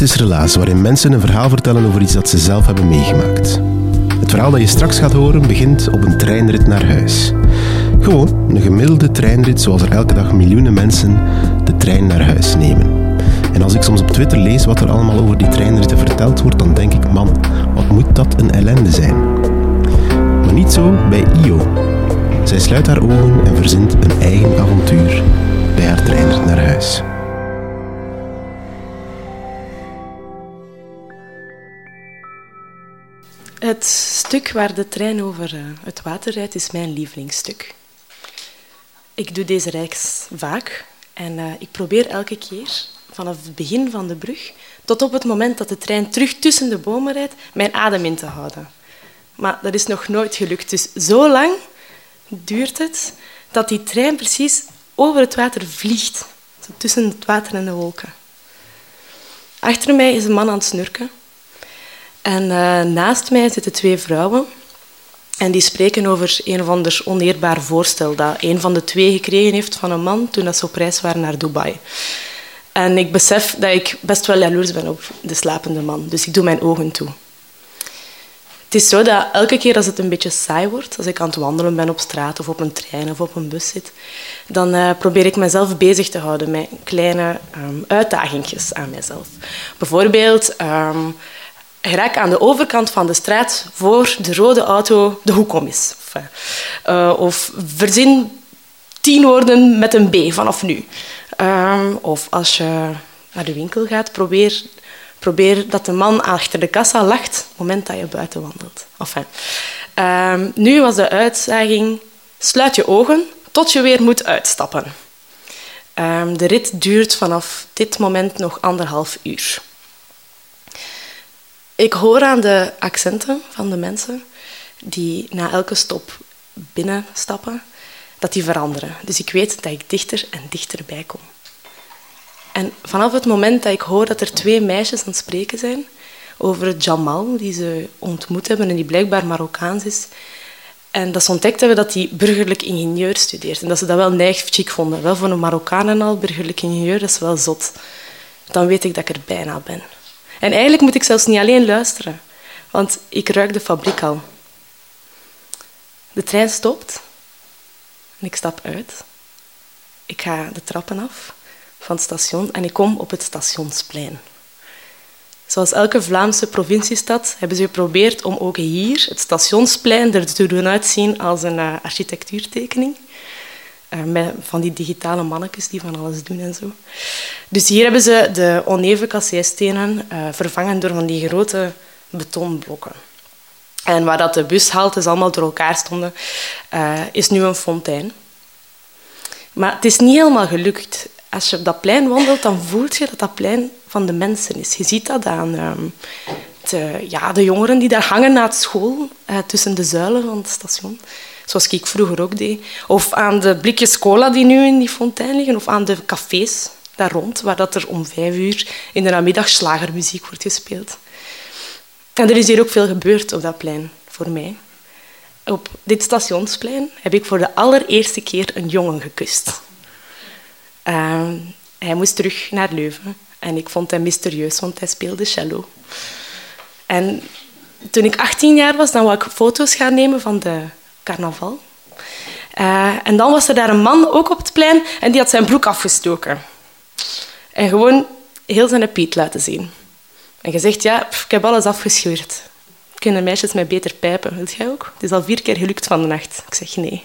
Dit is Relaas, waarin mensen een verhaal vertellen over iets dat ze zelf hebben meegemaakt. Het verhaal dat je straks gaat horen begint op een treinrit naar huis. Gewoon een gemiddelde treinrit zoals er elke dag miljoenen mensen de trein naar huis nemen. En als ik soms op Twitter lees wat er allemaal over die treinritten verteld wordt, dan denk ik, man, wat moet dat een ellende zijn. Maar niet zo bij Io. Zij sluit haar ogen en verzint een eigen avontuur bij haar treinrit naar huis. Het stuk waar de trein over eh, het water rijdt is mijn lievelingsstuk. Ik doe deze reis vaak en eh, ik probeer elke keer vanaf het begin van de brug tot op het moment dat de trein terug tussen de bomen rijdt, mijn adem in te houden. Maar dat is nog nooit gelukt. Dus zo lang duurt het dat die trein precies over het water vliegt, tussen het water en de wolken. Achter mij is een man aan het snurken. En eh, naast mij zitten twee vrouwen. En die spreken over een of ander oneerbaar voorstel dat een van de twee gekregen heeft van een man toen dat ze op reis waren naar Dubai. En ik besef dat ik best wel jaloers ben op de slapende man. Dus ik doe mijn ogen toe. Het is zo dat elke keer als het een beetje saai wordt, als ik aan het wandelen ben op straat of op een trein of op een bus zit, dan eh, probeer ik mezelf bezig te houden met kleine ehm uitdagingjes aan mezelf. Bijvoorbeeld, ehm geraak aan de overkant van de straat voor de rode auto de hoek om is. Of, eh, of verzin tien woorden met een B vanaf nu. Ehm, of als je naar de winkel gaat, probeer, probeer dat de man achter de kassa lacht op het moment dat je buiten wandelt. Ehm, nu was de uitdaging, sluit je ogen tot je weer moet uitstappen. Ehm, de rit duurt vanaf dit moment nog anderhalf uur. Ik hoor aan de accenten van de mensen die na elke stop binnenstappen, dat die veranderen. Dus ik weet dat ik dichter en dichterbij kom. En vanaf het moment dat ik hoor dat er twee meisjes aan het spreken zijn over Jamal, die ze ontmoet hebben en die blijkbaar Marokkaans is, en dat ze ontdekt hebben dat hij burgerlijk ingenieur studeert en dat ze dat wel neig chic vonden. Wel voor een Marokkaan en al, burgerlijk ingenieur, dat is wel zot. Dan weet ik dat ik er bijna ben. En eigenlijk moet ik zelfs niet alleen luisteren, want ik ruik de fabriek al. De trein stopt en ik stap uit. Ik ga de trappen af van het station en ik kom op het stationsplein. Zoals elke Vlaamse provinciestad hebben ze geprobeerd om ook hier het stationsplein er te doen uitzien als een uh, architectuurtekening. Uh, met van die digitale mannetjes die van alles doen en zo. Dus hier hebben ze de oneven kasseistenen uh, vervangen door van die grote betonblokken. En waar dat de bushaltes allemaal door elkaar stonden, uh, is nu een fontein. Maar het is niet helemaal gelukt. Als je op dat plein wandelt, dan voelt je dat dat plein van de mensen is. Je ziet dat aan um, de, ja, de jongeren die daar hangen na school, tussen de zuilen van het station. Zoals ik vroeger ook deed. Of aan de blikjes cola die nu in die fontein liggen. Of aan de cafés daar rond, waar dat er om vijf uur in de namiddag slagermuziek wordt gespeeld. En er is hier ook veel gebeurd op dat plein, voor mij. Op dit stationsplein heb ik voor de allereerste keer een jongen gekust. Uh, hij moest terug naar Leuven. En ik vond hem mysterieus, want hij speelde cello. En toen ik 18 jaar was, dan wou ik foto's gaan nemen van de carnaval. Eh, en dan was er daar een man ook op het plein en die had zijn broek afgestoken. En gewoon heel zijn piet laten zien. En gezegd, ja, ik heb alles afgescheurd. Kunnen meisjes mij beter pijpen? Wilt jij ook? Het is al vier keer gelukt van de nacht. Ik zeg nee.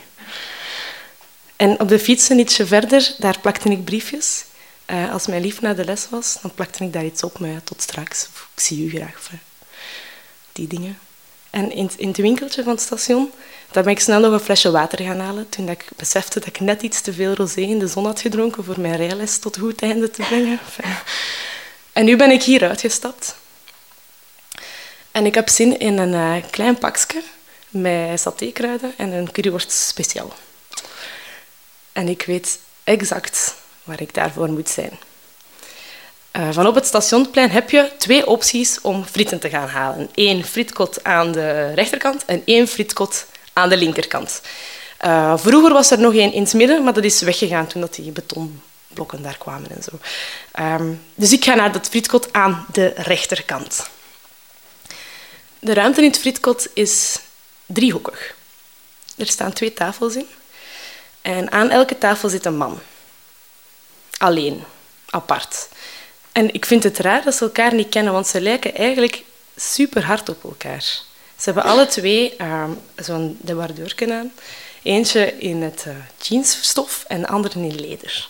En op de fietsen ietsje verder, daar plakte ik briefjes. Uh, als mijn lief naar de les was, dan plakte ik daar iets op. Maar tot straks. Ik zie u graag. Of, die dingen. En in, in het winkeltje van het station, daar ben ik snel nog een flesje water gaan halen. Toen ik besefte dat ik net iets te veel rosé in de zon had gedronken voor mijn rijles tot goed einde te brengen. En nu ben ik hier uitgestapt. En ik heb zin in een uh, klein pakje met satékruiden en een curryworst speciaal. En ik weet exact waar ik daarvoor moet zijn. Uh, van op het stationplein heb je twee opties om frieten te gaan halen. Eén frietkot aan de rechterkant en één frietkot aan de linkerkant. Uh, vroeger was er nog één in het midden, maar dat is weggegaan toen dat die betonblokken daar kwamen en zo. Um, dus ik ga naar dat frietkot aan de rechterkant. De ruimte in het frietkot is driehoekig. Er staan twee tafels in. En aan elke tafel zit een man. Alleen, apart. En ik vind het raar dat ze elkaar niet kennen, want ze lijken eigenlijk super hard op elkaar. Ze hebben alle twee uh, zo'n debardeurken aan. Eentje in het uh, jeansstof en de andere in leder.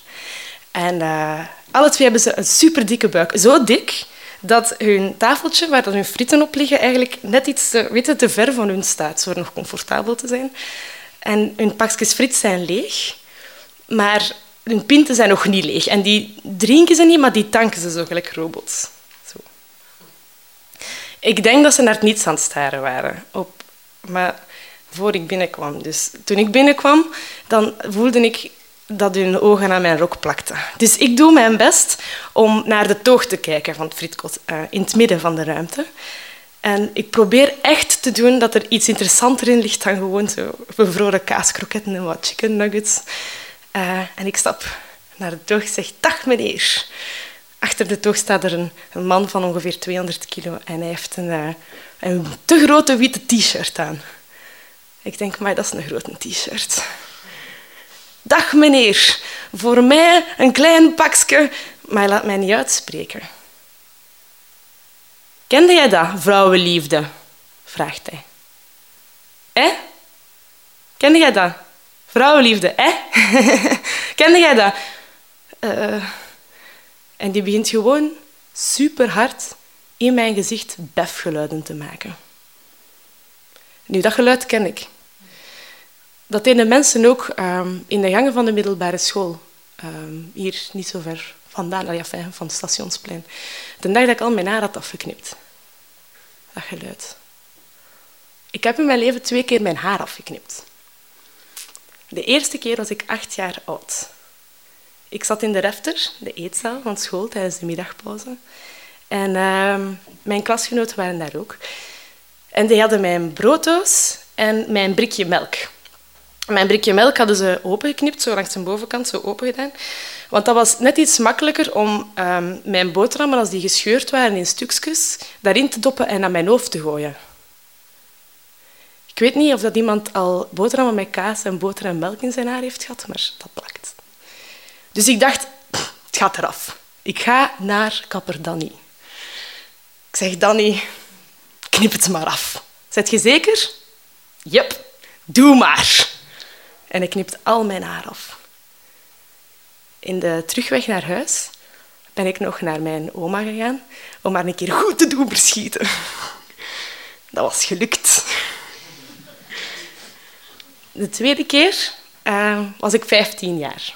En uh, alle twee hebben ze een super dikke buik. Zo dik dat hun tafeltje, waar hun frieten op liggen, eigenlijk net iets te, te ver van hun staat, voor nog comfortabel te zijn. En hun pakjes friet zijn leeg, maar hun pinten zijn nog niet leeg. En die drinken ze niet, maar die tanken ze zo gelijk robots. Zo. Ik denk dat ze naar het niets aan het staren waren. Op, maar voor ik binnenkwam. Dus toen ik binnenkwam, dan voelde ik dat hun ogen aan mijn rok plakten. Dus ik doe mijn best om naar de toog te kijken van het frietkot, uh, in het midden van de ruimte. En ik probeer echt te doen dat er iets interessanter in ligt dan gewoon zo bevroren kaaskroketten en wat chicken nuggets. Uh, en ik stap naar de toog en zeg, dag meneer. Achter de toog staat er een, man van ongeveer 200 kilo en hij heeft een, uh, een te grote witte t-shirt aan. Ik denk, maar dat is een grote t-shirt. Dag meneer, voor mij een klein pakje, maar laat mij niet uitspreken. Kende jij dat, vrouwenliefde? vraagt hij. Eh? Kende jij dat? Vrouwenliefde, hè? Kende jij dat? Uh, en die begint gewoon super hard in mijn gezicht befgeluiden te maken. Nu, dat geluid ken ik. Dat deden mensen ook um, in de gangen van de middelbare school. Um, hier niet zo ver vandaan, van het stationsplein. De dag dat ik al mijn haar had afgeknipt. Dat geluid. Ik heb in mijn leven twee keer mijn haar afgeknipt. De eerste keer was ik acht jaar oud. Ik zat in de refter, de eetzaal van school, tijdens de middagpauze. En uh, mijn klasgenoten waren daar ook. En die hadden mijn brooddoos en mijn brikje melk. Mijn brikje melk hadden ze opengeknipt, zo langs de bovenkant, zo open gedaan. Want dat was net iets makkelijker om um, mijn boterhammen, als die gescheurd waren in stukjes, daarin te doppen en naar mijn hoofd te gooien. Ik weet niet of dat iemand al boterhammen met kaas en boter en melk in zijn haar heeft gehad, maar dat plakt. Dus ik dacht, het gaat eraf. Ik ga naar kapper Danny. Ik zeg, Danny, knip het maar af. Zet je zeker? Jep, doe maar. En ik knipt al mijn haar af. In de terugweg naar huis ben ik nog naar mijn oma gegaan om haar een keer goed te doen verschieten. Dat was gelukt. De tweede keer uh, was ik 15 jaar.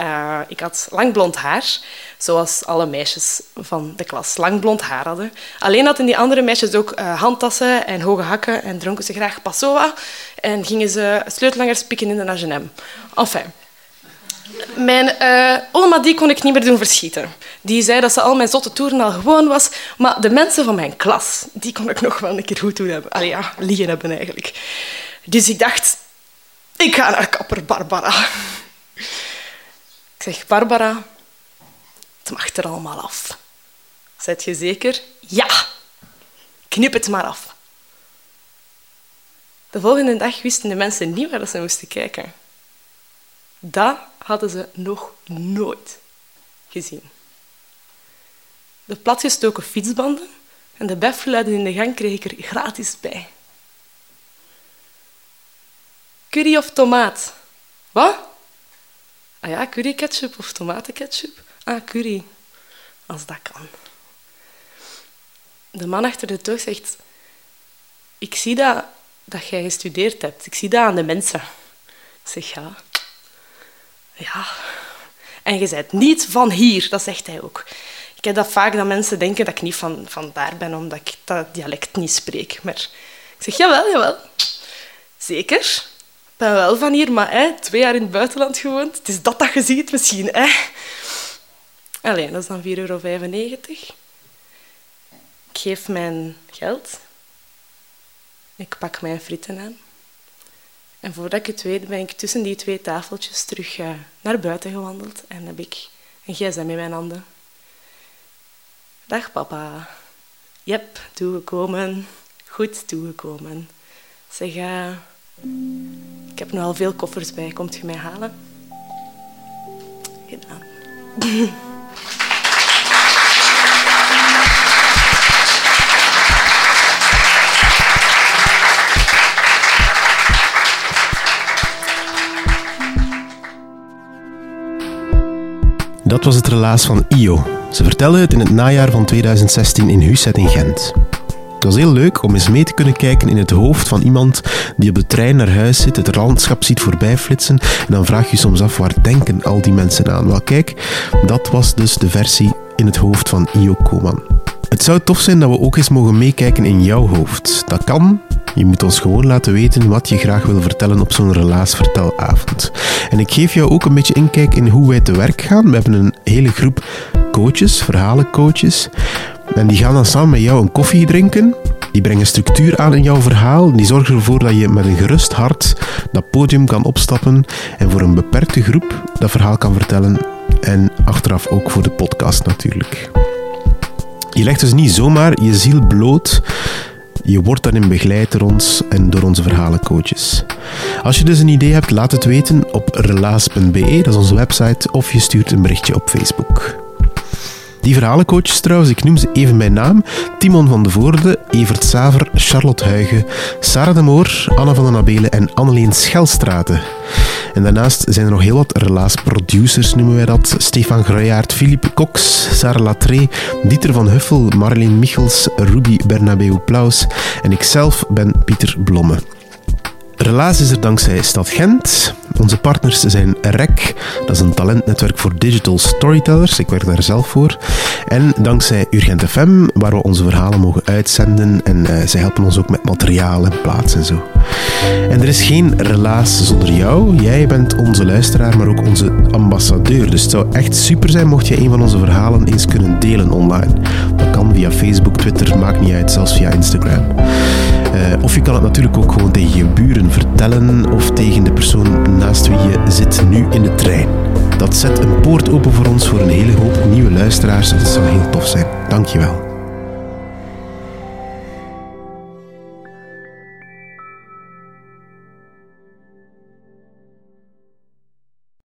Uh, ik had lang blond haar, zoals alle meisjes van de klas lang blond haar hadden. Alleen hadden die andere meisjes ook uh, handtassen en hoge hakken en dronken ze graag passoa en gingen ze sleutelangers pikken in de H&M. Enfin, mijn oma die kon ik niet meer doen verschieten. Die zei dat ze al mijn zotte toeren al gewoon was. Maar de mensen van mijn klas, die kon ik nog wel een keer goed doen hebben. Allee, ja, liegen hebben eigenlijk. Dus ik dacht, ik ga naar kapper Barbara. Ik zeg, Barbara, het mag er allemaal af. Zet je zeker? Ja. Knip het maar af. De volgende dag wisten de mensen niet waar ze moesten kijken. Dat hadden ze nog nooit gezien. De platgestoken fietsbanden en de beffluiden in de gang kreeg ik er gratis bij. Curry of tomaat? Wat? Ah ja, curry ketchup of tomatenketchup? Ah, curry. Als dat kan. De man achter de toog zegt... Ik zie dat, dat jij gestudeerd hebt. Ik zie dat aan de mensen. Ik zeg, ja. Ja. En je bent niet van hier, dat zegt hij ook. Ik heb dat vaak dat mensen denken dat ik niet van, van daar ben, omdat ik dat dialect niet spreek. Maar ik zeg, jawel, jawel. Zeker. Ben wel van hier, maar hè, twee jaar in het buitenland gewoond. Het is dat dat je ziet misschien. Hè. Alleen, dat is dan 4,95 euro. Ik geef mijn geld. Ik pak mijn frieten aan. En voordat ik het weet, ben ik tussen die twee tafeltjes terug uh, naar buiten gewandeld en heb ik een gsm in mijn handen. Dag papa. Jep, toegekomen. Goed toegekomen. Zeg, uh, ik heb nu al veel koffers bij. Komt je mij halen? Dat was het relaas van Io. Ze vertelde het in het najaar van 2016 in Huset in Gent. Het was heel leuk om eens mee te kunnen kijken in het hoofd van iemand die op de trein naar huis zit, het landschap ziet voorbijflitsen en dan vraag je soms af waar denken al die mensen aan. Wel kijk, dat was dus de versie in het hoofd van Io Koman. Het zou tof zijn dat we ook eens mogen meekijken in jouw hoofd. Dat kan. Je moet ons gewoon laten weten wat je graag wil vertellen op zo'n relaasvertelavond. En ik geef jou ook een beetje inkijk in hoe wij te werk gaan. We hebben een hele groep coaches, verhalencoaches. En die gaan dan samen met jou een koffie drinken. Die brengen structuur aan in jouw verhaal. Die zorgen ervoor dat je met een gerust hart dat podium kan opstappen en voor een beperkte groep dat verhaal kan vertellen. En achteraf ook voor de podcast natuurlijk. Je legt dus niet zomaar je ziel bloot. Je wordt daarin begeleid door ons en door onze verhalencoaches. Als je dus een idee hebt, laat het weten op relaas.be, dat is onze website, of je stuurt een berichtje op Facebook. Die verhalencoaches trouwens, ik noem ze even bij naam. Timon van de Voorde, Evert Saver, Charlotte Huigen, Sarah de Moor, Anne van den Abelen en Anneleen Schelstraten. En daarnaast zijn er nog heel wat relaas-producers, noemen wij dat. Stefan Groyaert, Philippe Cox, Sarah Latré, Dieter van Huffel, Marleen Michels, Ruby Bernabeu Plaus en ikzelf ben Pieter Blomme. Relaas is er dankzij Stad Gent. Onze partners zijn REC, dat is een talentnetwerk voor digital storytellers. Ik werk daar zelf voor. En dankzij Urgent FM, waar we onze verhalen mogen uitzenden. En uh, zij helpen ons ook met materiaal en plaats en zo. En er is geen relaas zonder jou. Jij bent onze luisteraar, maar ook onze ambassadeur. Dus het zou echt super zijn mocht je een van onze verhalen eens kunnen delen online. Dat kan via Facebook, Twitter, maakt niet uit, zelfs via Instagram. Uh, of je kan het natuurlijk ook gewoon tegen je buren vertellen of tegen de persoon naast wie je zit nu in de trein. Dat zet een poort open voor ons voor een hele hoop nieuwe luisteraars. Dat zou heel tof zijn. Dankjewel.